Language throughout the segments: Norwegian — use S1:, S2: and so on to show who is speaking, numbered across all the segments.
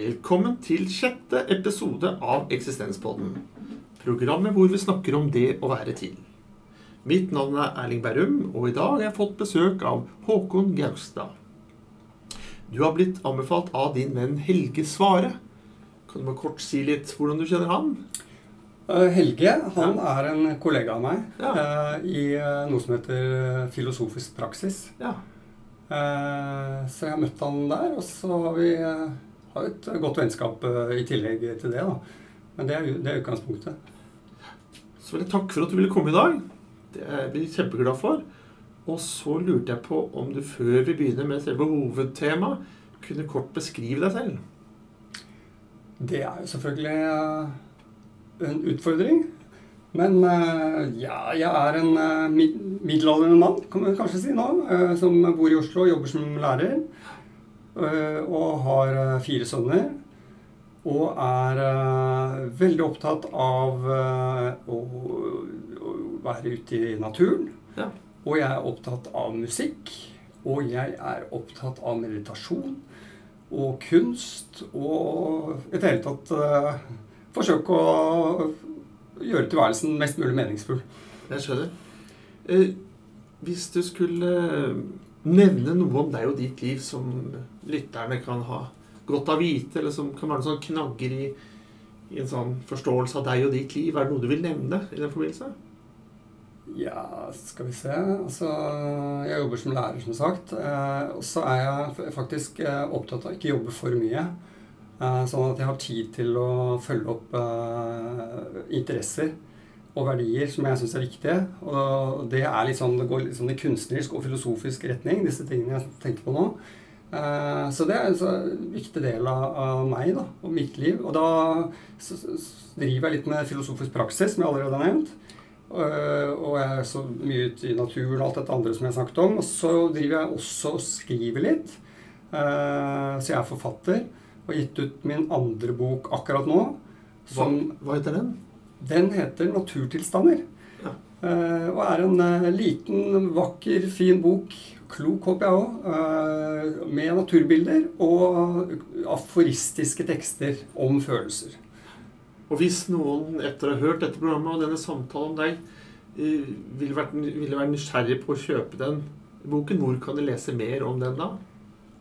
S1: Velkommen til sjette episode av Eksistenspodden. Programmet hvor vi snakker om det å være til. Mitt navn er Erling Berrum, og i dag har jeg fått besøk av Håkon Gaustad. Du har blitt anbefalt av din venn Helge Svare. Kan du bare kort si litt hvordan du kjenner han?
S2: Eh, Helge han er en kollega av meg
S1: Ja.
S2: eh, i eh, noe som heter filosofisk praksis.
S1: Ja.
S2: Så jeg har møtt han der, og så har vi har et godt vennskap eh, i tillegg til det. da. Men det er, det er utgangspunktet.
S1: Så vil jeg takke for at du ville komme i dag. Det er vi kjempeglad for. Og så lurte jeg på om du før vi begynner med selve hovedtemaet, kunne kort beskrive deg selv.
S2: Det er jo selvfølgelig eh, en utfordring. Men eh, ja, jeg er en middelaldrende mann, kan man kanskje si nå, som bor i Oslo og jobber som lærer. Eh, Og har eh, fire sønner. Og er eh, veldig opptatt av å være ute i naturen.
S1: Ja.
S2: Og jeg er opptatt av musikk. Og jeg er opptatt av meditasjon og kunst. Og i det hele tatt uh, forsøke å gjøre tilværelsen mest mulig meningsfull.
S1: Jeg skjønner. Eh, hvis du skulle nevne noe om deg og ditt liv som lytterne kan ha godt av vite, eller som kan være noen sånn knagger i, i en sånn forståelse av deg og ditt liv, er det noe du vil nevne i den forbindelse?
S2: Ja, skal vi se. Altså, jeg jobber som lærer, som sagt. Eh, og så er jeg faktisk eh, opptatt av ikke jobbe for mye. Eh, sånn at jeg har tid til å følge opp eh, interesser og verdier som jeg syns er viktige. Og det er litt sånn, det går litt sånn i kunstnerisk og filosofisk retning, disse tingene jeg tenker på nå. Eh, Så det er en viktig del av, meg da, og mitt liv. Og da driver jeg litt med filosofisk praksis, som jeg allerede har nevnt. Øh, Og jeg er så mye ute i naturen og alt dette andre som jeg har snakket om. Og så driver jeg også og skriver litt. Eh, Så jeg er forfatter. Og har gitt ut min andre bok akkurat nå.
S1: Hva, hva heter den?
S2: Den heter 'Naturtilstander'.
S1: Ja.
S2: Eh, Og er en eh, liten, vakker, fin bok. Klok, håper jeg òg. Med naturbilder og aforistiske tekster om følelser.
S1: Og hvis noen etter å ha hørt dette programmet og denne samtalen om deg eh, ville vært, ville være nysgjerrig på å kjøpe den boken, hvor kan de lese mer om den da?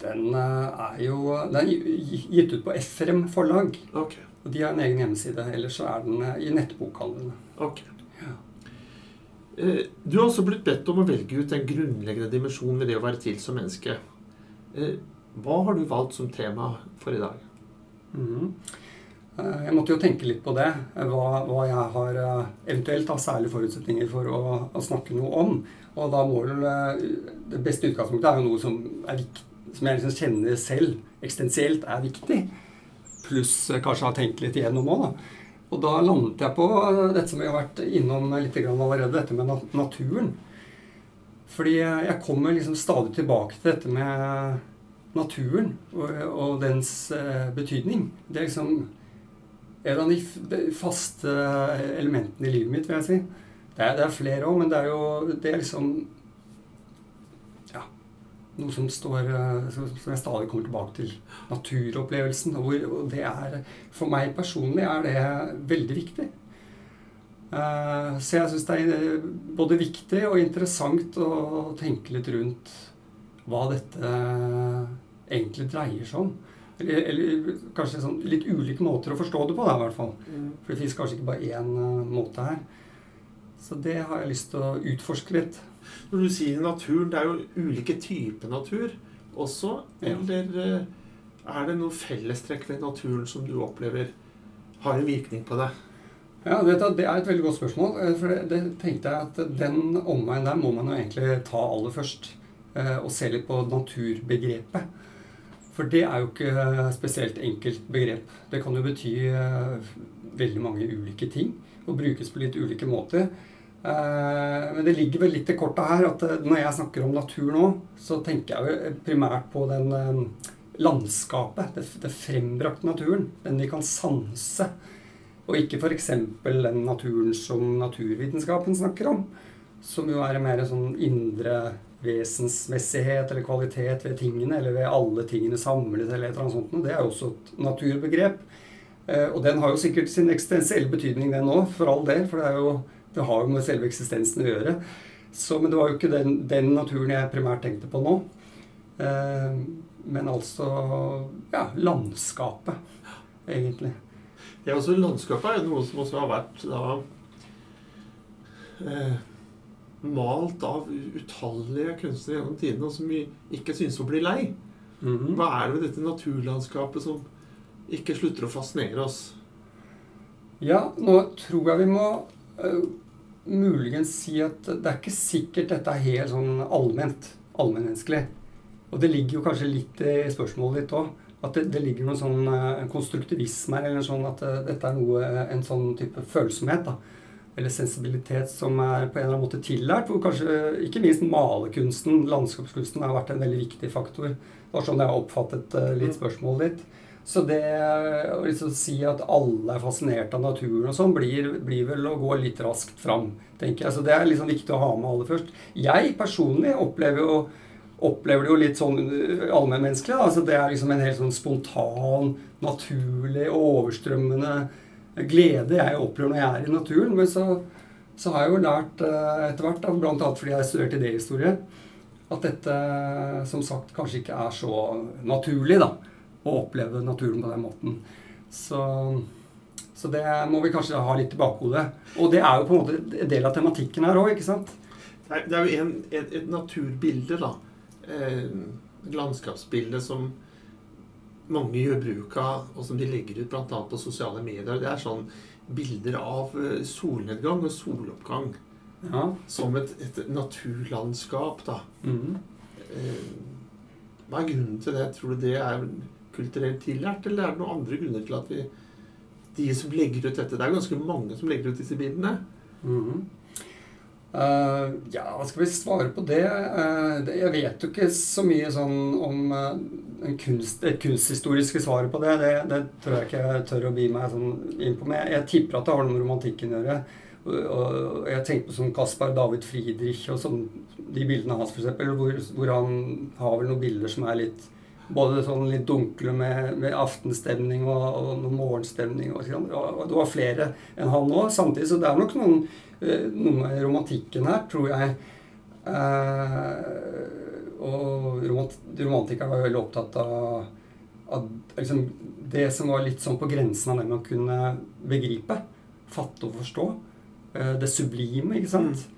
S2: Den eh, er jo den er gitt ut på Efrem forlag.
S1: Ok.
S2: Og de har en egen hjemmeside. Ellers så er den eh, i nettbokhandlene.
S1: ok.
S2: Ja.
S1: Eh, Du har også blitt bedt om å velge ut en grunnleggende dimensjon ved det å være til som menneske. Eh, Hva har du valgt som tema for i dag?
S2: Eh, Jeg måtte jo tenke litt på det. Hva, hva jeg har eventuelt har særlige forutsetninger for å, å snakke noe om. Og da må vel Det beste utgangspunktet er jo noe som, er som jeg liksom kjenner selv eksistensielt er viktig. Pluss kanskje har tenkt litt igjennom òg, da. Og da landet jeg på eh, dette som vi har vært innom litt allerede, dette med naturen. Fordi jeg kommer liksom stadig tilbake til dette med naturen og, og dens eh, betydning. Det er liksom et av de faste elementene i livet mitt, vil jeg si. Det er, det er flere òg, men det er jo det er liksom. Noe som står eh, Som jeg stadig kommer tilbake til. Naturopplevelsen. Og, det er For meg personlig er det veldig viktig. Eh, så jeg syns det er eh, både viktig og interessant å tenke litt rundt hva dette egentlig dreier seg om. Eller, eller kanskje sånn litt ulike måter å forstå det på, da, i hvert fall. For det fins kanskje ikke bare én måte her. Så det har jeg lyst til å utforske litt.
S1: Når du sier naturen, det er jo ulike typer natur også. Eller eh, er det noe fellestrekk ved naturen som du opplever har en virkning på deg?
S2: Ja, vet du, Det er et veldig godt spørsmål. eh, For det, det tenkte jeg at den omveien der må man jo egentlig ta aller først. eh, Og se litt på naturbegrepet. For det er jo ikke spesielt enkelt begrep. Det kan jo bety veldig mange ulike ting. Og brukes på litt ulike måter. Eh, Men det ligger vel litt i kortet her at eh, når jeg snakker om natur nå, så tenker jeg jo primært på den eh, landskapet. Det, det frembrakte naturen. Den vi kan sanse. Og ikke f.eks. den naturen som naturvitenskapen snakker om. Som jo er mer sånn indre vesensmessighet eller kvalitet ved tingene, eller ved alle tingene samlet, eller et eller annet sånt. Det er jo også et naturbegrep. Eh, og den har jo sikkert sin eksistensielle betydning, den òg, for all del. For det, er jo, det, har jo med selve eksistensen å gjøre. Så, men det var jo ikke den, den naturen jeg primært tenkte på nå. Eh, men altså ja, landskapet, egentlig.
S1: Ja, altså Landskapet er jo noe som også har vært da eh, malt av utallige kunstnere gjennom tidene, og som vi ikke synes å bli lei. Mm -hmm. Hva er det ved dette naturlandskapet som ikke slutter å fascinere oss?
S2: Ja, nå tror jeg vi må uh, muligens si at det er ikke sikkert dette er helt sånn allment. Allmennmenneskelig. Og det ligger jo kanskje litt i spørsmålet ditt òg. At det, det, ligger noen sånn uh, konstruktivisme her, eller sånn at uh, dette er noe, en sånn type følsomhet. da eller sensibilitet som er på en eller annen måte tillært. Hvor kanskje ikke minst malerkunsten, landskapskunsten, har vært en veldig viktig faktor. Det var sånn jeg har oppfattet litt mm. spørsmålet ditt. Så det å liksom si at alle er fascinert av naturen og sånn, blir, blir, vel å gå litt raskt fram, tenker jeg. Så det er liksom viktig å ha med alle først. Jeg personlig opplever jo opplever det jo litt sånn eh, allmennmenneskelig. Altså det er liksom en helt sånn spontan, naturlig, overstrømmende glede jeg opplever når jeg er i naturen. Men så, så har jeg jo lært uh, etter hvert, bl.a. fordi jeg har studert idéhistorie, at dette som sagt kanskje ikke er så naturlig da, å oppleve naturen på den måten. Så, så det må vi kanskje ha litt i bakhodet. Og det er jo på en måte en del av tematikken her òg, ikke sant?
S1: Det er, jo en, et, et, naturbilde, da. Et landskapsbilde som mange gjør bruk av, og som de legger ut bl.a. på sosiale medier, det er sånn bilder av eh, solnedgang og soloppgang. Ja. Som et, et, naturlandskap, da. Mm. Hva er grunnen til det? Tror du det er kulturelt tillært, eller er det noen andre grunner til at vi De som legger ut dette Det er ganske mange som legger ut disse bildene. Mm.
S2: Uh, ja, hva skal vi svare på det? Uh, jeg vet jo ikke så mye sånn om uh, kunst, det kunsthistoriske svaret på det. det. det. tror jeg ikke jeg tør å bi meg sånn inn på. Men jeg, tipper at det har noe med romantikken å gjøre. Og jeg tenker på sånn Caspar David Friedrich og sånn, de bildene hans, f.eks., hvor, hvor han har vel noen bilder som er litt både sånn litt dunkle med, med aftenstemning og, og morgenstemning. Og, og, det var flere enn han òg. Samtidig så det er nok noen Eh, noe med romantikken her, tror jeg. Eh, og romantikeren var veldig opptatt av, av liksom, det som var litt sånn på grensen av det man kunne begripe, fatte og forstå. Eh, det sublime, ikke sant? Mm.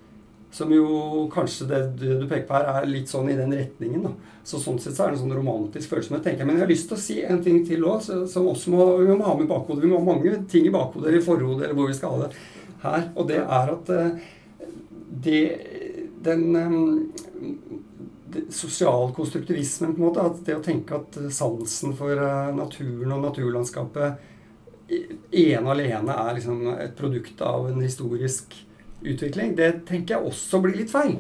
S2: Som jo kanskje det du peker på her, er litt sånn i den retningen. da. Så Sånn sett så er det en sånn romantisk følelse. Men jeg har lyst til å si en ting til òg, som også må, vi må ha med i bakhodet. Vi må ha mange ting i bakhodet eller forhodet eller hvor vi skal ha det her. Og det er at eh, det, den eh, det, sosialkonstruktivismen, på en måte, at det å tenke at sansen for eh, naturen og naturlandskapet ene alene er liksom et produkt av en historisk utvikling, det tenker jeg også blir litt feil.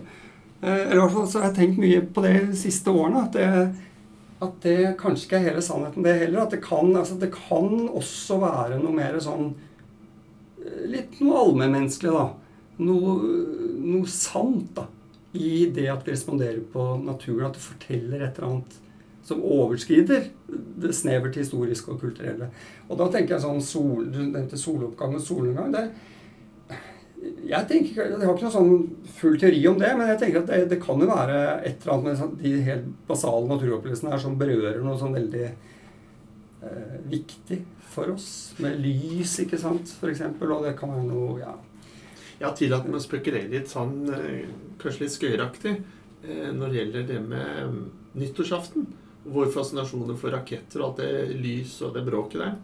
S2: Eller i hvert fall så har jeg tenkt mye på det de siste årene. At det, at det kanskje ikke er hele sannheten, det heller. At det kan, altså det kan også være noe mer sånn litt noe allmennmenneskelig, da. Noe, noe, sant da, i det at vi responderer på naturen. At det forteller et eller annet som overskrider det snevert historiske og kulturelle. Og da tenker jeg sånn sol, Du nevnte soloppgang og solnedgang. Jeg, tenker, jeg har ikke noe sånn full teori om det, men jeg tenker at det, det kan jo være et eller annet med sånn, de helt basale naturopplevelsene her som berører noe sånn veldig eh, viktig for oss. Med lys, ikke sant, f.eks. Og det kan være noe ja.
S1: Jeg har tillatt meg å spekulere litt sånn, eh, kanskje litt skøyeraktig, eh, når det gjelder det med mm, nyttårsaften. Vår fascinasjoner for raketter og alt det lys og det bråket der.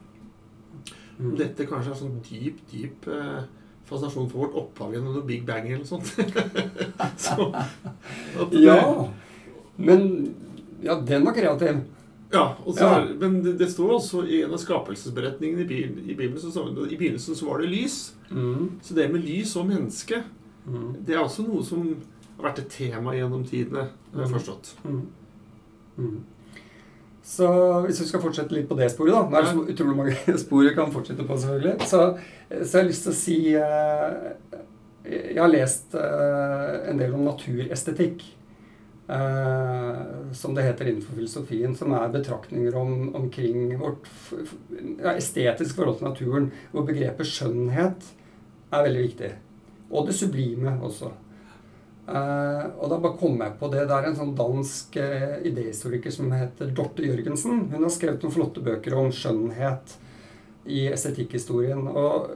S1: Mm. Dette kanskje er sånn dyp, dyp eh, fascinasjon for vårt opphav gjennom noe Big Bang eller noe sånt.
S2: Så, det, ja. Men ja, den var kreativ.
S1: Ja, så, ja. men det, det, står også i en av skapelsesberetningene i, i Bibelen så, I begynnelsen så var det lys. Mm. Så det med lys og menneske, mm. det er også noe som har vært et tema gjennom tidene, har jeg mm. forstått. Mm.
S2: Så hvis vi skal fortsette litt på det sporet, da Det er så utrolig mange spor vi kan fortsette på, selvfølgelig. Så, så jeg har lyst til å si uh, Jeg har lest uh, en del om naturestetikk. eh, som det heter innenfor filosofien, som er betraktninger om, omkring vårt ja, estetisk forhold til naturen, hvor begrepet skjønnhet er veldig viktig. Og det sublime også. Eh, og da bare kom jeg på det. Det er en sånn dansk uh, idéhistoriker som heter Dorte Jørgensen. Hun har skrevet noen flotte bøker om skjønnhet i estetikkhistorien. Og,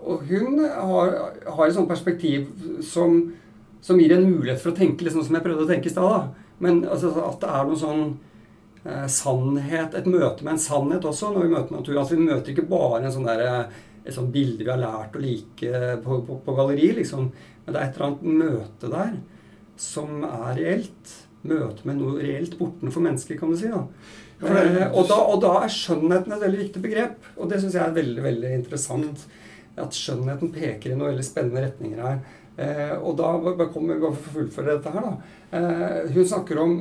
S2: og hun har, har et sånt perspektiv som som gir en mulighet for å tenke sånn som jeg prøvde å tenke i stad. Men altså, at det er noe sånn uh, sannhet, et møte med en sannhet også når vi møter naturen. At vi møter ikke bare en sånn der, eh, et sånt bilde vi har lært å like på, på, på galleri, liksom. Men det er et eller annet møte der som er reelt. Møte med noe reelt bortenfor mennesker, kan du si. da. Eh, og, da og da er skjønnheten et veldig viktig begrep. Og det syns jeg er veldig, veldig interessant. At skjønnheten peker i noen veldig spennende retninger her. Eh, og da kommer vi bare for å fullføre dette her, da. Eh, hun snakker om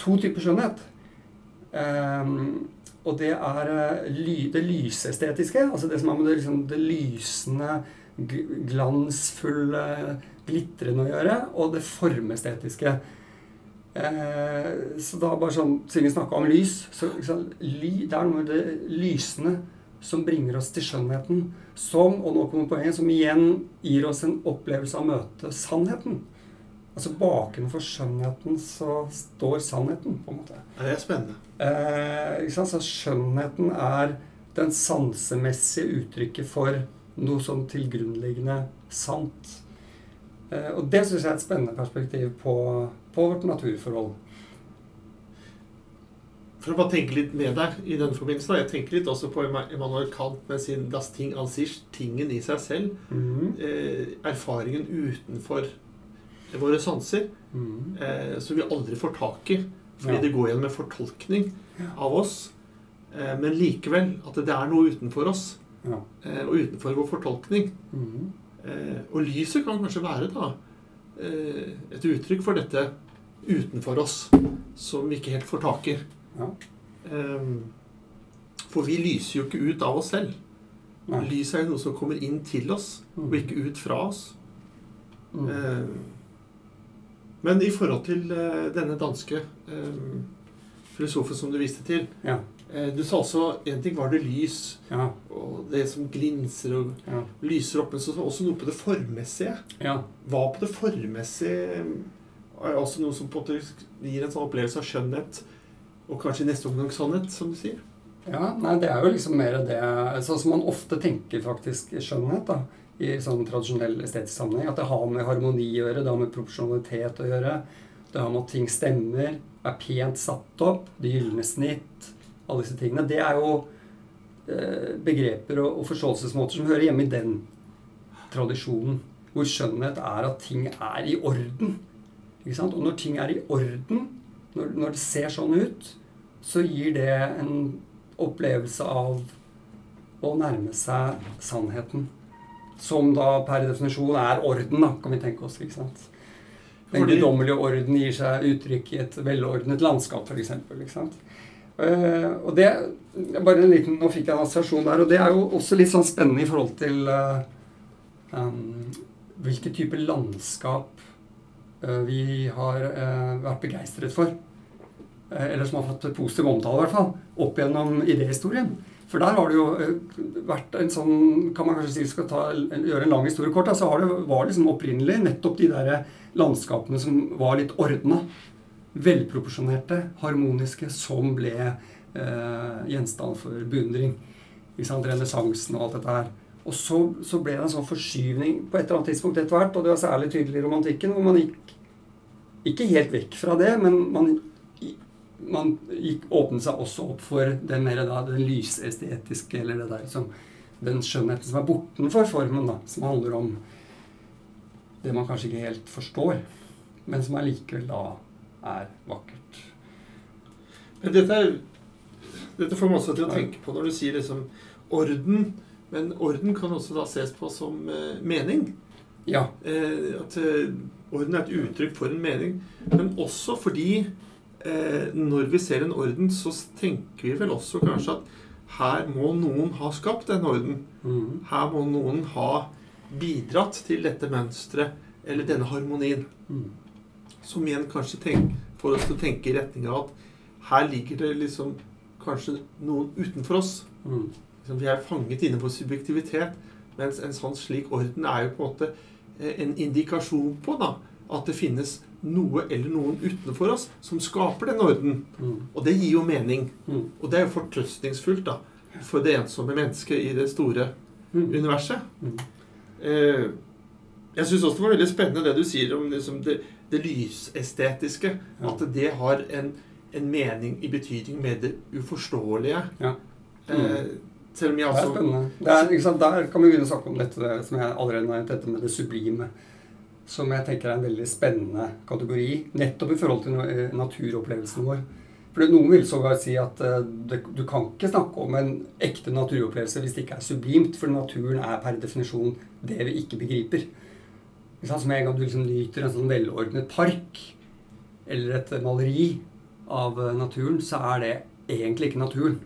S2: to typer skjønnhet. Eh, og det er eh, det lysestetiske, altså det som har med det, liksom, det lysende, glansfulle, glitrende å gjøre, og det formestetiske. Eh, så da bare sånn, Siden vi snakka om lys, så liksom, ly, det er noe med det lysende som bringer oss til skjønnheten. Som, og nå kommer poenget, som igjen gir oss en opplevelse av å møte sannheten. Altså Bakenfor skjønnheten så står sannheten, på en måte.
S1: Det er spennende.
S2: Eh? Så skjønnheten er den sansemessige uttrykket for noe sånn tilgrunnliggende sant. Eh, og det syns jeg er et spennende perspektiv på, på vårt naturforhold.
S1: For å bare tenke litt med deg i den forbindelse, Jeg tenker litt også på Emanuel Kant med sin 'das Ting an sich', tingen i seg selv. Mm. Eh, erfaringen utenfor våre sanser. Mm. Eh, som vi aldri får tak i. Fordi ja. det går gjennom en fortolkning av oss. Eh, men likevel at det er noe utenfor oss. Ja. Eh, og utenfor vår fortolkning. Mm. og lyset kan kanskje være da eh, et uttrykk for dette utenfor oss som vi ikke helt får tak i. Ja. Um, for vi lyser jo ikke ut av oss selv. Nei. Lys er jo noe som kommer inn til oss, mm. og ikke ut fra oss. Mm. Men i forhold til uh, denne danske um, filosofen som du viste til ja. uh, Du sa også en ting var det lys, ja. og det som glinser og ja. lyser opp, men så også noe på det formmessige. Hva på det formmessige er også noe som på en måte gir en sånn opplevelse av skjønnhet og kanskje i neste omgang sannhet, som du sier?
S2: Ja, nei, det er jo liksom mer det Sånn som man ofte tenker faktisk skjønnhet, da. I sånn tradisjonell estetisk sammenheng. At det har med harmoni å gjøre, det har med proporsjonalitet å gjøre. Det har med at ting stemmer, er pent satt opp, det gylne snitt, alle disse tingene. Det er jo eh, begreper og, forståelsesmåter som hører hjemme i den tradisjonen. Hvor skjønnhet er at ting er i orden. Ikke sant? Og når ting er i orden, når, når det ser sånn ut, så gir det en opplevelse av å nærme seg sannheten. Som da per definisjon er orden, da, kan vi tenke oss. ikke sant? Den guddommelige orden gir seg uttrykk i et velordnet landskap, f.eks. Uh, og det bare en liten, Nå fikk jeg en assosiasjon der, og det er jo også litt sånn spennende i forhold til uh, um, hvilke typer landskap uh, vi har vært begeistret for. Eller som har fått positiv omtale, i hvert fall, opp gjennom idéhistorien. For der har det jo eh, vært en sånn Kan man kanskje si skal ta, gjøre en lang historie kort, så det, var liksom opprinnelig nettopp de der landskapene som var litt ordna. Velproporsjonerte, harmoniske, som ble eh, gjenstand for beundring. Renessansen og alt dette her. Og så, så, ble det en sånn forskyvning på et eller annet tidspunkt etter hvert, og det var særlig tydelig i romantikken, hvor man gikk ikke helt vekk fra det, men man man gikk, åpnet seg også opp for den mer da, den lysestetiske, eller det der som Den skjønnheten som er bortenfor formen, da, som handler om det man kanskje ikke helt forstår, men som allikevel da er vakkert.
S1: Men dette, er, dette får man også til å tenke på når du sier liksom orden. Men orden kan også da ses på som eh, mening.
S2: Ja.
S1: Eh, at eh, orden er et uttrykk for en mening. Men også fordi når vi ser en orden, så tenker vi vel også kanskje at her må noen ha skapt en orden. Mm. Her må noen ha bidratt til dette mønsteret eller denne harmonien. Mm. Som igjen kanskje tenk, får oss til å tenke i retning av at her ligger det liksom kanskje noen utenfor oss.
S2: Mm.
S1: Liksom, vi er fanget inne på subjektivitet. Mens en sånn slik orden er jo på en måte eh, en indikasjon på da, at det finnes noe eller noen utenfor oss som skaper den orden.
S2: Mm.
S1: Og det gir jo mening.
S2: Mm.
S1: Og det er jo fortrøstningsfullt da, for det ensomme mennesket i det store
S2: Mm.
S1: universet.
S2: Mm.
S1: Eh, jeg syns også det var veldig spennende det du sier om liksom det, det lysestetiske.
S2: Ja.
S1: At det har en, en mening i betydning med det uforståelige.
S2: Ja.
S1: Eh, selv om jeg
S2: Det er
S1: altså
S2: spennende. Det er? Der kan vi begynne å snakke om dette som jeg allerede har nevnt, dette med det sublime. Som jeg tenker er en veldig spennende kategori, nettopp i forhold til eh, naturopplevelsen vår. For Noen vil sågar si at eh, det, du kan ikke snakke om en ekte naturopplevelse hvis det ikke er sublimt, for naturen er per definisjon det vi ikke begriper. Så en gang du liksom nyter en sånn velordnet park eller et maleri av eh, naturen, så er det egentlig ikke naturen,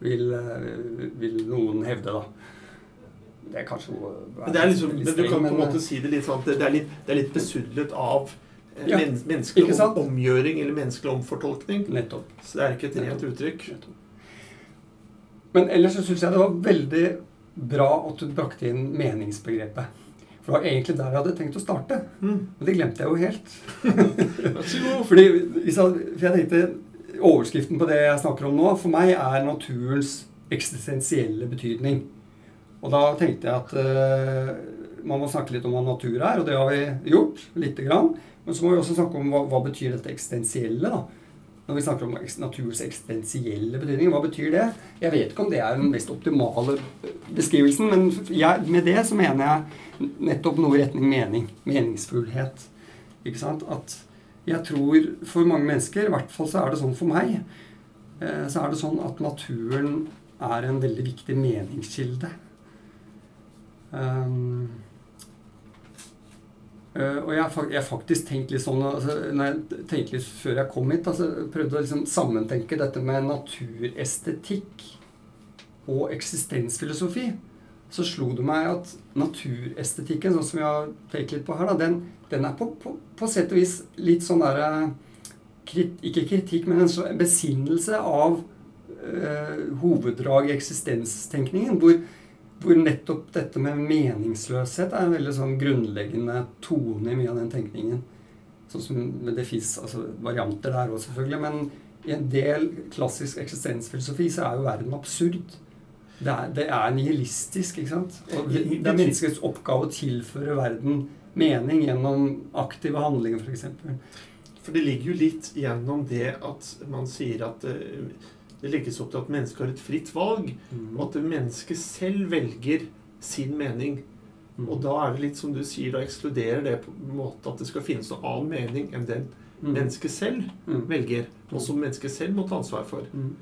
S2: vil, vil noen hevde, da. Det er kanskje
S1: Men, det er liksom, men du kan på en måte si det litt sånn at det er litt, det er litt besudlet av eh,
S2: Ja,
S1: men, menneskelig om, omgjøring eller menneskelig omfortolkning.
S2: Nettopp.
S1: Så det er ikke et rent uttrykk.
S2: Men ellers så syns jeg det var veldig bra at du brakte inn meningsbegrepet. For det var egentlig der jeg hadde tenkt å starte.
S1: Mm.
S2: Men det glemte jeg jo helt. Fordi, for jeg tenkte Overskriften på det jeg snakker om nå, for meg er naturens eksistensielle betydning. Og da tenkte jeg at uh, man må snakke litt om hva natur er, og det har vi gjort. lite grann. Men så må vi også snakke om hva, hva betyr dette eksistensielle. da. Når vi snakker om naturs eksistensielle betydning, hva betyr det? Jeg vet ikke om det er den mest optimale beskrivelsen, men jeg, med det så mener jeg nettopp noe i retning mening. Meningsfullhet. Ikke sant? At jeg tror for mange mennesker, i hvert fall så er det sånn for meg, eh, så er det sånn at naturen er en veldig viktig meningskilde. Um, Uh, og jeg har fak- jeg har faktisk tenkt litt sånn altså, jeg tenkte litt Før jeg kom hit, altså, prøvde å liksom sammentenke dette med naturestetikk og eksistensfilosofi, så slo det meg at naturestetikken, sånn som vi har pekt litt på her, da, den, den er på, på, på sett og vis litt sånn derre krit, Ikke kritikk, men en sånn besinnelse av uh, hoveddrag i eksistenstenkningen. Hvor, hvor nettopp dette med meningsløshet er en veldig sånn grunnleggende tone i mye av den tenkningen. Sånn som Det fins altså, varianter der òg, selvfølgelig. Men i en del klassisk eksistensfilosofi så er jo verden absurd. Det er, det er nihilistisk, ikke sant? Og det det er menneskets oppgave å tilføre verden mening gjennom aktive handlinger, f.eks.
S1: For det ligger jo litt gjennom det at man sier at eh, det legges opp til at mennesket har et fritt valg, og at mennesket selv velger sin mening. Og da er det litt som du sier, da ekskluderer det på en måte at det skal finnes noen annen mening enn den
S2: Mm.
S1: mennesket selv
S2: Mm.
S1: velger, og som mennesket selv må ta ansvar for.
S2: Mm.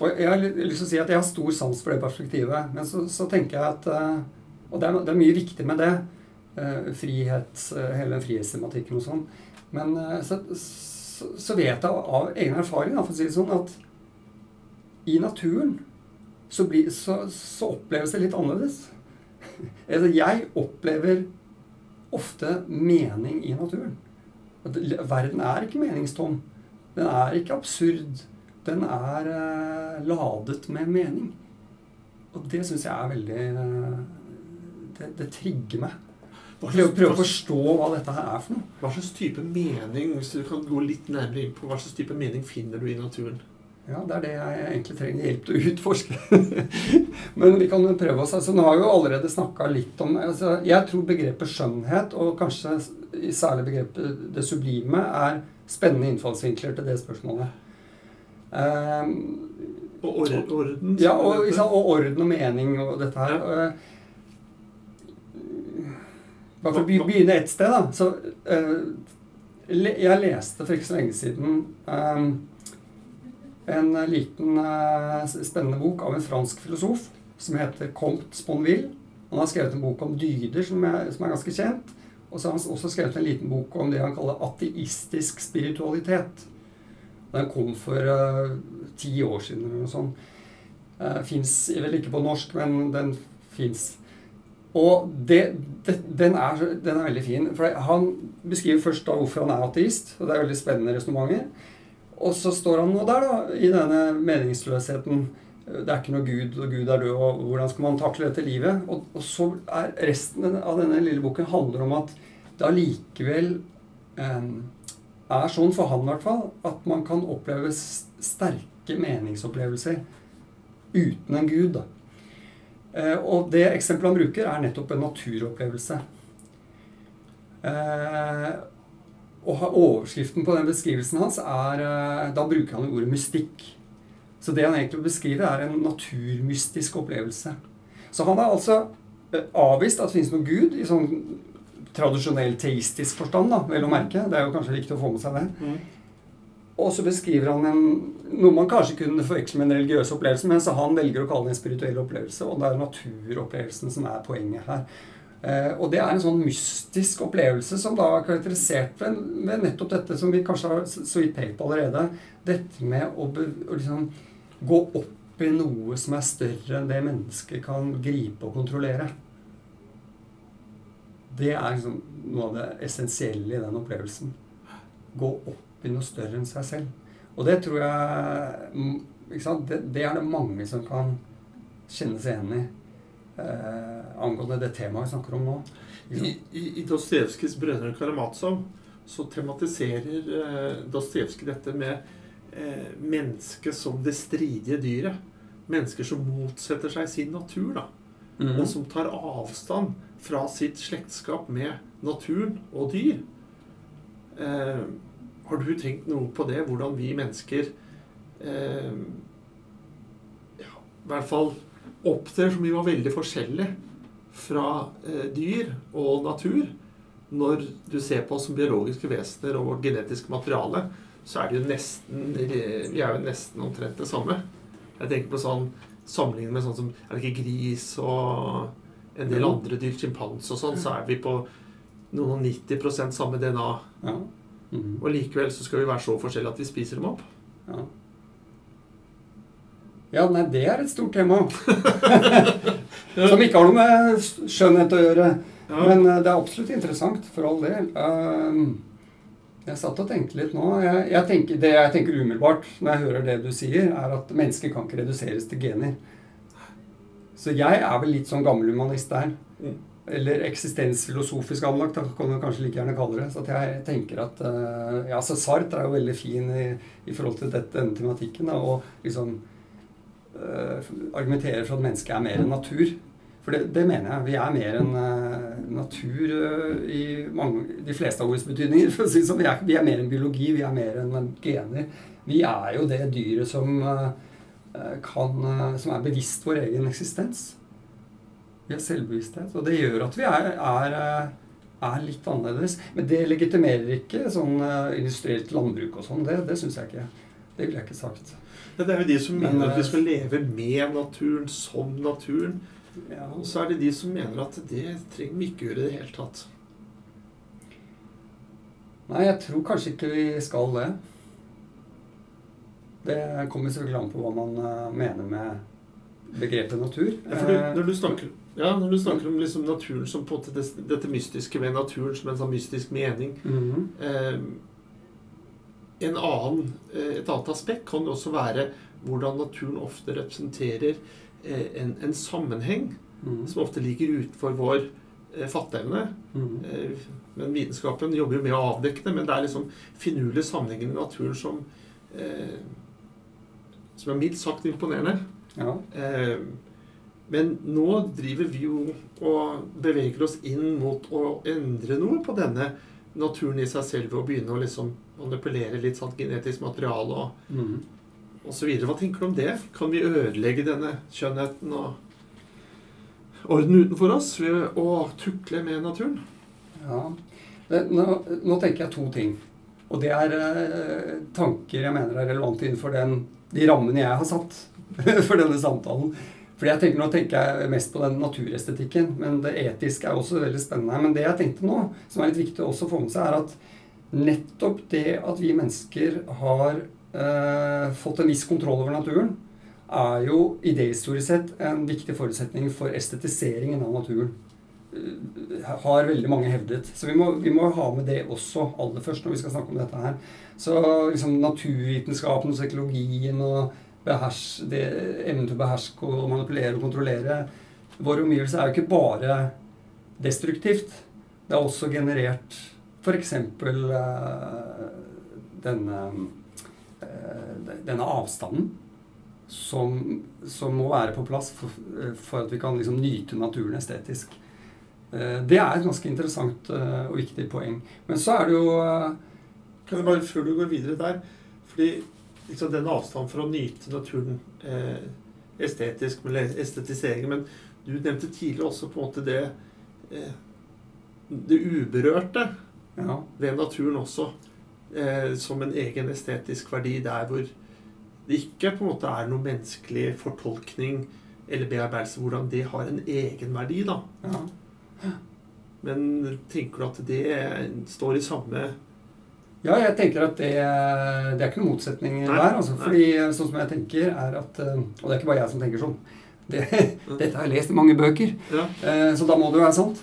S2: Og jeg har lyst til å si at jeg har stor sans for det perspektivet. Men så, så tenker jeg at eh, Og det er, det er mye viktig med det. eh, frihet, eh, hele den frihetstematikken og sånn. Men så, så, så vet jeg av egen erfaring, da, for å si det sånn, at i naturen så, blir, så, så oppleves det litt annerledes. altså, jeg opplever ofte mening i naturen. At verden er ikke meningstom. Den er ikke absurd. Den er eh, ladet med mening. Og det syns jeg er veldig eh, det, det trigger meg. Prøve, prøve å forstå hva dette her er for noe.
S1: hva slags type mening hvis du kan gå litt nærmere inn på hva slags type mening finner du i naturen?
S2: Ja, Det er det jeg egentlig trenger hjelp til å utforske. Men vi kan jo prøve oss. altså Nå har vi jo allerede snakka litt om altså, Jeg tror begrepet skjønnhet, og kanskje særlig begrepet det sublime, er spennende innfallsvinkler til det spørsmålet. Um,
S1: Og or orden?
S2: Ja, og, sant, og orden og mening og dette her.
S1: Ja.
S2: Eh, Bare for å begynne et sted, da. Så, uh, jeg leste for ikke så lenge siden eh, en liten eh, spennende bok av en fransk filosof som heter Comte Sponville. Han har skrevet en bok om dyder som er, som er ganske kjent. Og så har han også skrevet en liten bok om det han kaller ateistisk spiritualitet. Den kom for uh, ti år siden eller noe sånt. Uh, fins vel ikke på norsk, men den fins. Og det, det, den, er, den, er, veldig fin. For Han beskriver først da hvorfor han er ateist, og det er veldig spennende resonnementer. Og så står han nå der, da, i denne meningsløsheten. Det er ikke noe Gud, og Gud er død, og hvordan skal man takle dette livet? Og, og så er resten av denne lille boken handler om at det allikevel eh, er sånn, for han i hvert fall, at man kan oppleve sterke meningsopplevelser uten en gud. Eh, og det eksempelet han bruker, er nettopp en naturopplevelse. Eh, og overskriften på den beskrivelsen hans er eh, Da bruker han ordet mystikk. Så det han egentlig beskriver, er en naturmystisk opplevelse. Så han har altså avvist at det finnes noen gud, i sånn tradisjonell teistisk forstand, da, vel å merke. Det er jo kanskje viktig å få med seg det. Mm. Og så beskriver han en, noe man kanskje kunne forveksle med en religiøs opplevelse, men så han velger å kalle det en spirituell opplevelse, og det er naturopplevelsen som er poenget her. Eh, og det er en sånn mystisk opplevelse som da er karakterisert ved, nettopp dette som vi kanskje har så vidt pekt på allerede. Dette med å, be, å liksom gå opp i noe som er større enn det mennesket kan gripe og kontrollere. Det er liksom noe av det essensielle i den opplevelsen. Gå opp i noe større enn seg selv. Og det tror jeg mm, det, det, er det mange som kan kjenne seg igjen i. Eh, angående det temaet vi snakker om nå.
S1: I, i, i Dostojevskijs 'Brødrene Karamazov' så tematiserer eh, Dostojevskij dette med eh, mennesket som det stridige dyret. Mennesker som motsetter seg sin natur, da. Mm -hmm. Og som tar avstand fra sitt slektskap med naturen og dyr. Eh, har du tenkt noe på det? Hvordan vi mennesker eh, ja, i hvert fall opptrer som vi var veldig forskjellige fra eh, dyr og natur. Når du ser på oss som biologiske vesener og vårt genetiske materiale, så er det jo nesten Vi er jo nesten omtrent det samme. Jeg tenker på sånn sammenlignet med sånn som Er det ikke gris og en del andre dyr, sjimpanse og sånn, så er vi på noen og 90% samme DNA. Ja. Mm. Og likevel så skal vi være så forskjellige at vi spiser dem opp.
S2: Ja. Ja, nei, det er et stort tema. Som ikke har noe med skjønnhet å gjøre. Ja. Men uh, det er absolutt interessant, for all del. Uh, jeg satt og tenkte litt nå. Jeg, jeg tenker, det jeg tenker umiddelbart når jeg hører det du sier, er at mennesker kan ikke reduseres til gener. Så jeg er vel litt sånn gammelhumanist der. Mm. Eller eksistensfilosofisk anlagt, kan man kanskje like gjerne kalle det. Så jeg tenker at uh, Ja, så Sartre er jo veldig fin i, i forhold til dette, denne tematikken. Da, og liksom argumenterer for at mennesket er mer enn natur. For det, det mener jeg. Vi er mer enn uh, natur i mange, de fleste av ordets betydninger. For å si sånn. vi, er, vi er mer enn biologi, vi er mer enn gener. Vi er jo det dyret som uh, kan, eh, som er bevisst vår egen eksistens. Vi har selvbevissthet. Og det gjør at vi er, er, eh, er litt annerledes. Men det legitimerer ikke sånn industrielt landbruk og sånn. Det, det syns jeg ikke. Det ville jeg ikke sagt.
S1: Det er jo de som mener Men, at vi skal leve med naturen, som naturen. Ja. Og så er det de som mener at det trenger vi ikke gjøre i det hele tatt.
S2: Nei, jeg tror kanskje ikke vi skal det. Det kommer selvfølgelig an på hva man uh, mener med begrepet natur.
S1: Ja, for du, når, du snakker, ja, når du snakker om liksom naturen som på det, dette mystiske ved naturen som en sånn mystisk mening mm -hmm. eh, en annen, eh, Et annet aspekt kan også være hvordan naturen ofte representerer eh, en, en, sammenheng mm. som ofte ligger utenfor vår eh, fatteevne. Mm. Men vitenskapen jobber jo med å avdekke det. Men det er liksom finurlige sammenhenger i naturen som eh, som er mildt sagt imponerende. Ja. Eh, men nå driver vi jo og beveger oss inn mot å endre noe på denne naturen i seg selv ved å begynne å liksom manipulere litt sånn genetisk materiale og, mm. og så videre. Hva tenker du om det? Kan vi ødelegge denne skjønnheten og orden utenfor oss ved å tukle med naturen?
S2: Ja. Nå, nå tenker jeg to ting. Og det er eh, tanker jeg mener er relevante innenfor den de rammene jeg har satt for denne samtalen. Fordi jeg tenker, Nå tenker jeg mest på den naturestetikken, men det etiske er også veldig spennende. Men det jeg tenkte nå, som er litt viktig også å få med seg, er at nettopp det at vi mennesker har eh, fått en viss kontroll over naturen, er jo idehistorisk sett en viktig forutsetning for estetiseringen av naturen. har veldig mange hevdet. Så vi må, vi må, ha med det også aller først når vi skal snakke om dette her. Så liksom naturvitenskapen og psykologien og behers, evnen til å beherske og manipulere og kontrollere våre omgivelser er jo ikke bare destruktivt. Det er også generert f.eks. Uh, denne, uh, denne avstanden som, som, må være på plass for, for at vi kan liksom nyte naturen estetisk. Det er et ganske interessant og viktig poeng. Men så er det jo
S1: Kan jeg bare, Før du går videre der fordi liksom den avstanden for å nyte naturen estetisk, med estetisering Men du nevnte tidligere også på en måte det det uberørte ja. ved naturen også eh, som en egen estetisk verdi der hvor det ikke på en måte er noen menneskelig fortolkning eller bearbeidelse, hvordan det har en egenverdi, da. Ja. Men tenker du at det står i samme
S2: Ja, jeg tenker at det, det er ikke noen motsetning Nei. der. Altså, fordi sånn som jeg tenker, er at eh, Og det er ikke bare jeg som tenker sånn. Det, dette har jeg lest i mange bøker, ja. Eh, så da må det jo være sant.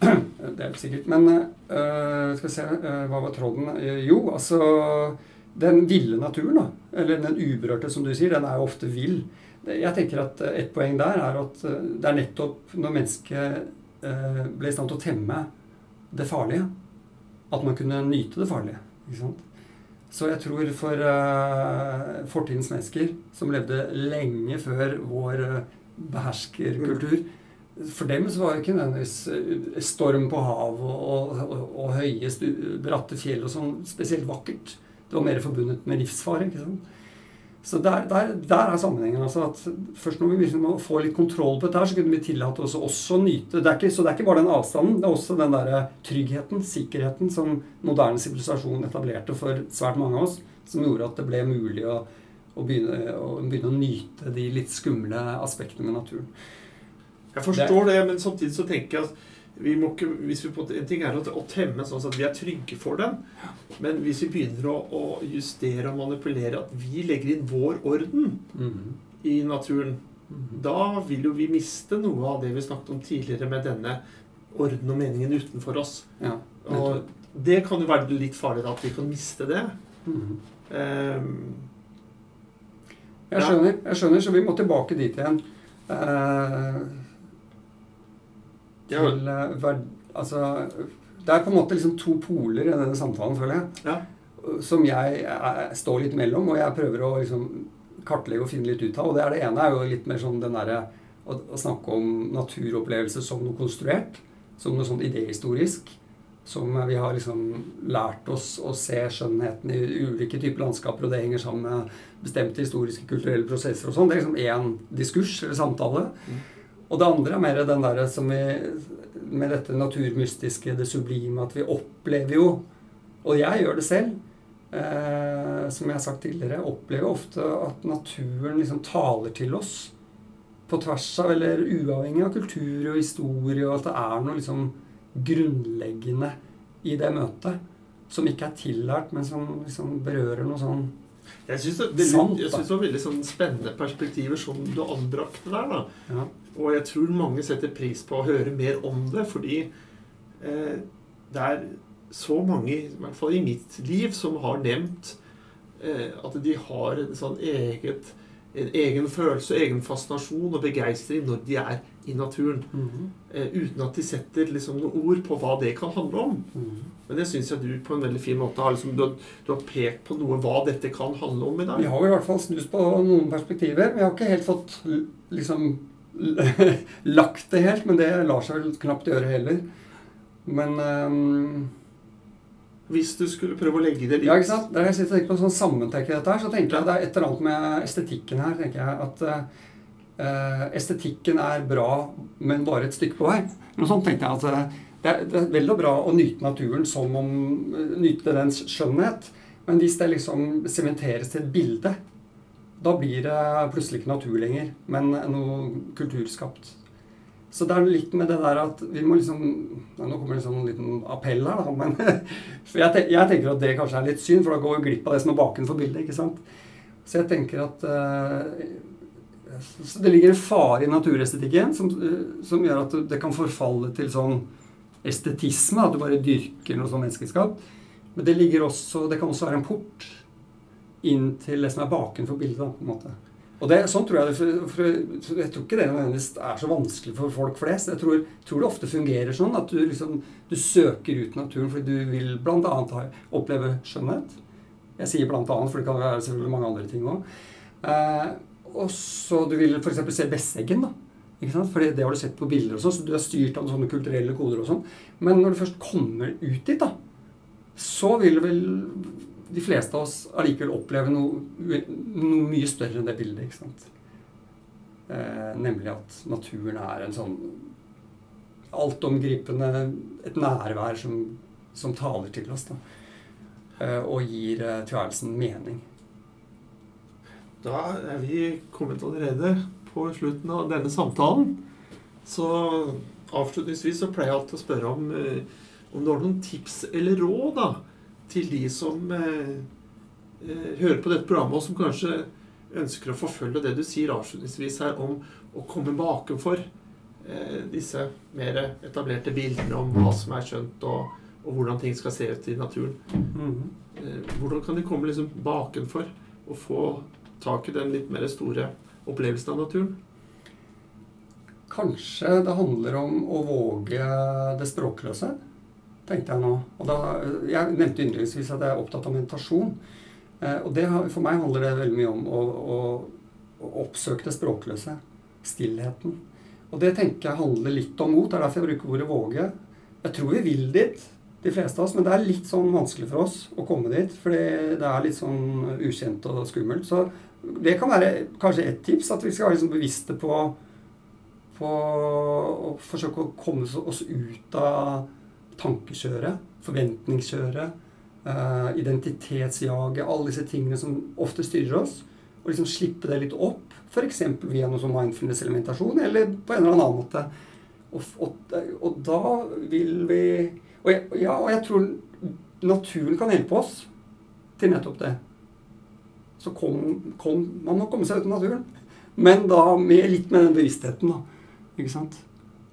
S2: Det er helt sikkert. Men uh, skal vi se uh, Hva var tråden? Uh, jo, altså Den ville naturen, da. Eller den uberørte, som du sier. Den er jo ofte vill. Jeg tenker at et poeng der er at det er nettopp når mennesket ble i stand til å temme det farlige, at man kunne nyte det farlige. Ikke sant? Så jeg tror for fortidens mennesker, som levde lenge før vår beherskerkultur, for dem så var det ikke nødvendigvis eh, storm på havet og, og, og, høye, bratte fjell og sånn spesielt vakkert. Det var mer forbundet med livsfare. ikke sant? Så der, der, der er sammenhengen. altså at Først når vi liksom må få litt kontroll på dette, her, så kunne vi tillate oss også å nyte det ikke, Så det er ikke bare den avstanden, det er også den der tryggheten, sikkerheten, som moderne sivilisasjon etablerte for svært mange av oss, som gjorde at det ble mulig å, å, begynne, å begynne å nyte de litt skumle aspektene med naturen.
S1: Jeg forstår det, men samtidig så tenker jeg at vi må ikke, hvis vi på, En ting er å, å temme sånn at vi er trygge for den. Men hvis vi begynner å, å justere og manipulere at vi legger inn vår orden mm. i naturen, mm. da vil jo vi miste noe av det vi snakket om tidligere med denne orden og meningen utenfor oss. Ja, og det kan jo være litt farlig da, at vi kan miste det. Mm. Um,
S2: jeg skjønner, jeg skjønner, så vi må tilbake dit igjen. Uh, til verd... Altså Det er på en måte liksom to poler i denne samtalen, føler jeg. Ja. Som jeg er, står litt mellom, og jeg prøver å liksom kartlegge og finne litt ut av. Og det, det ene er jo litt mer sånn den derre å, å, snakke om naturopplevelse som noe konstruert. Som noe sånn idehistorisk. Som vi har liksom lært oss å se skjønnheten i ulike typer landskaper, og det henger sammen med bestemte historiske, kulturelle prosesser og sånn. Det er liksom én diskurs eller samtale. Mm. Og det andre er mer den derre som vi Med dette naturmystiske, det sublime, at vi opplever jo Og jeg gjør det selv. Eh, som jeg har sagt tidligere, opplever ofte at naturen liksom taler til oss. På tvers av, eller uavhengig av kultur og historie, og at det er noe liksom grunnleggende i det møtet. Som ikke er tillært, men som liksom berører noe sånn
S1: jeg syns det, det, det, var veldig sånn spennende perspektiver som du anbrakte der. da. Ja. Og jeg tror mange setter pris på å høre mer om det, fordi eh, det er så mange, i hvert fall i mitt liv, som har nevnt eh, at de har en sånn eget, en egen følelse, egen fascinasjon og begeistring når de er i naturen. Mm -hmm. eh, uten at de setter liksom, noen ord på hva det kan handle om. Mm -hmm. Men det syns jeg du på en veldig fin måte har, liksom, du, har, du har pekt på noe hva dette kan handle om i dag.
S2: Vi har i hvert fall snust på noen perspektiver. Vi har ikke helt fått liksom lagt det helt, men det lar seg vel knapt gjøre heller. Men um,
S1: Hvis du skulle prøve å legge det litt
S2: Ja, ikke sant? Der jeg sitter på sånn sammentenker dette her, så tenker jeg det er et eller annet med estetikken her. tenker jeg at uh, Estetikken er bra, men bare et stykke på vei. Men sånn tenkte jeg. at uh, det er, det er vel og bra å nyte naturen som om Nyte dens skjønnhet. Men hvis det liksom sementeres til et bilde, da blir det plutselig ikke natur lenger, men noe kulturskapt. Så det er litt med det der at vi må liksom Nå kommer det liksom en liten appell her, da. Men for jeg, jeg, tenker at det kanskje er litt synd, for da går vi glipp av det som er bakenfor bildet. ikke sant? Så jeg tenker at uh, så det ligger en fare i naturestetikken som, uh, som, gjør at det kan forfalle til sånn estetisme. At du bare dyrker noe sånn menneskeskap. Men det, også, det kan også være en port inn til det som er bakenfor bildet. på en måte. Og det, sånn tror Jeg for, for, jeg tror ikke det nødvendigvis er så vanskelig for folk flest. Jeg tror, tror det ofte fungerer sånn at du, liksom, du søker ut naturen fordi du vil bl.a. oppleve skjønnhet. Jeg sier bl.a., for det kan være selvfølgelig mange andre ting òg. Eh, og så du vil f.eks. se Besseggen. da. Ikke sant? Fordi det har du sett på bilder og sånn, så du er styrt av sånne kulturelle koder og sånn. Men når du først kommer ut dit, da, så vil du vel de fleste av oss allikevel oppleve noe, noe, mye større enn det bildet. ikke sant? Eh, nemlig at naturen er en sånn altomgripende Et nærvær som, som taler til oss. da. Eh, og gir eh, tilværelsen mening.
S1: Da er vi kommet allerede på slutten av denne samtalen. Så avslutningsvis så pleier jeg alltid å spørre om, eh, om du har noen tips eller råd da, til de som eh, eh, hører på dette programmet, og som kanskje ønsker å forfølge det du sier avslutningsvis her om å komme bakenfor eh, disse mer etablerte bildene om hva som er skjønt, og, og hvordan ting skal se ut i naturen. Mm -hmm. hvordan kan de komme liksom bakenfor og få tak i den litt mer store opplevelsen av naturen?
S2: Kanskje det handler om å våge det språkløse, tenkte jeg nå. Og da, jeg nevnte innledningsvis at jeg er opptatt av meditasjon. Eh, og det, for meg handler det veldig mye om å, å, oppsøke det språkløse. Stillheten. Og det tenker jeg handler litt om mot. Det er derfor jeg bruker ordet våge. Jeg tror vi vil dit, de fleste av oss, men det er litt sånn vanskelig for oss å komme dit. Fordi det er litt sånn ukjent og skummelt. Så det kan være kanskje ett tips, at vi skal være liksom bevisste på, på å forsøke å komme oss ut av tankekjøret, forventningskjøret, uh, identitetsjaget, alle disse tingene som ofte styrer oss. Og liksom slippe det litt opp, f.eks. via noe som mindfulness eller meditasjon, eller på en eller annen måte. Og, og, og da vil vi og jeg, ja, og jeg tror naturen kan hjelpe oss til nettopp det så kom, kom, Man må komme seg ut av naturen. Men da med, litt med den bevisstheten da, ikke sant?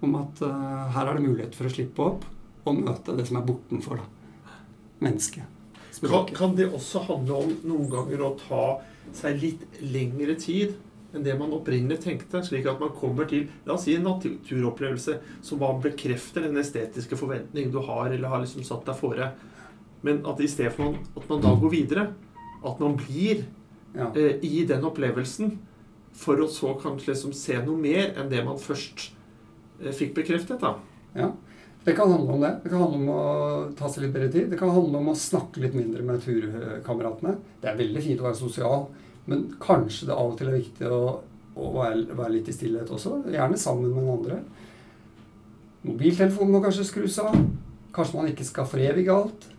S2: om at uh, her er det mulighet for å slippe opp og møte det som er bortenfor da. mennesket.
S1: Kan, kan, det også handle om noen ganger å ta seg litt lengre tid enn det man opprinnelig tenkte, slik at man kommer til la oss si en naturopplevelse som bare bekrefter den estetiske forventningen du har, eller har liksom satt deg fore, men at i stedet for at man da går videre, at man blir ja. eh, i den opplevelsen for å så kanskje liksom se noe mer enn det man først eh, fikk bekreftet. da.
S2: Ja, Det kan handle om det. Det kan handle om å ta seg litt bedre tid. Det kan handle om å snakke litt mindre med turkameratene. Det er veldig fint å være sosial, men kanskje det av og til er viktig å, å være, være, litt i stillhet også. Gjerne sammen med noen andre. Mobiltelefonen må kanskje skrus av. Kanskje man ikke skal forevige alt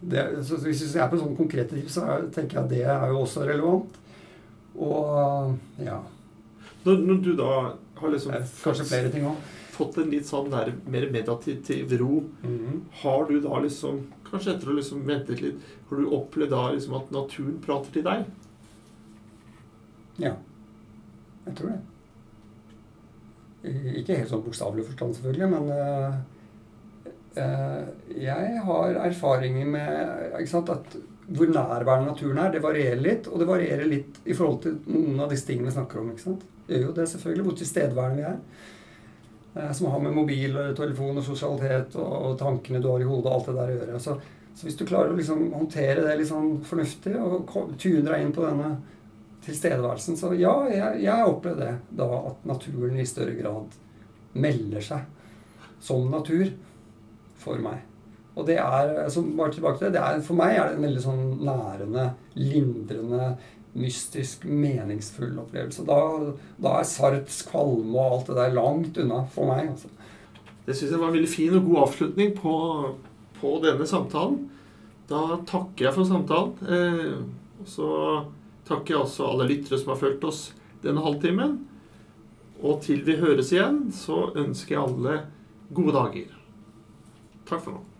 S2: det, hvis vi er på sånne konkrete tips, så tenker jeg at det er jo også relevant. Og ja.
S1: Når, når du da har liksom
S2: Kanskje flere ting òg.
S1: Fått en litt sånn der mer meditativ ro, mm -hmm. har du da liksom Kanskje etter å liksom ventet litt, har du opplevd da liksom at naturen prater til deg?
S2: Ja. Jeg tror det. Ikke helt sånn bokstavelig forstand, selvfølgelig, men øh, øh, jeg har erfaringer med sant, at hvor nærværende naturen er. Det varierer litt, og det varierer litt i forhold til noen av disse tingene vi snakker om. ikke sant? Det gjør jo det, selvfølgelig, hvor tilstedeværende vi er. Eh, som har med mobil, telefon og sosialitet og tankene du har i hodet og alt det der å gjøre. Så, så hvis du klarer å liksom håndtere det litt sånn fornuftig og tune deg inn på denne tilstedeværelsen, så ja, jeg, jeg opplevd det da at naturen i større grad melder seg som natur for meg. Og det er, altså bare tilbake til det, det er, For meg er det en veldig sånn nærende, lindrende, mystisk, meningsfull opplevelse. Da, da er Sarts kvalme og alt det der langt unna for meg. Altså.
S1: Det syns jeg var en veldig fin og god avslutning på, på denne samtalen. Da takker jeg for samtalen. Eh, så takker jeg også alle lyttere som har fulgt oss denne halvtimen. Og til vi høres igjen, så ønsker jeg alle gode dager. Takk for nå.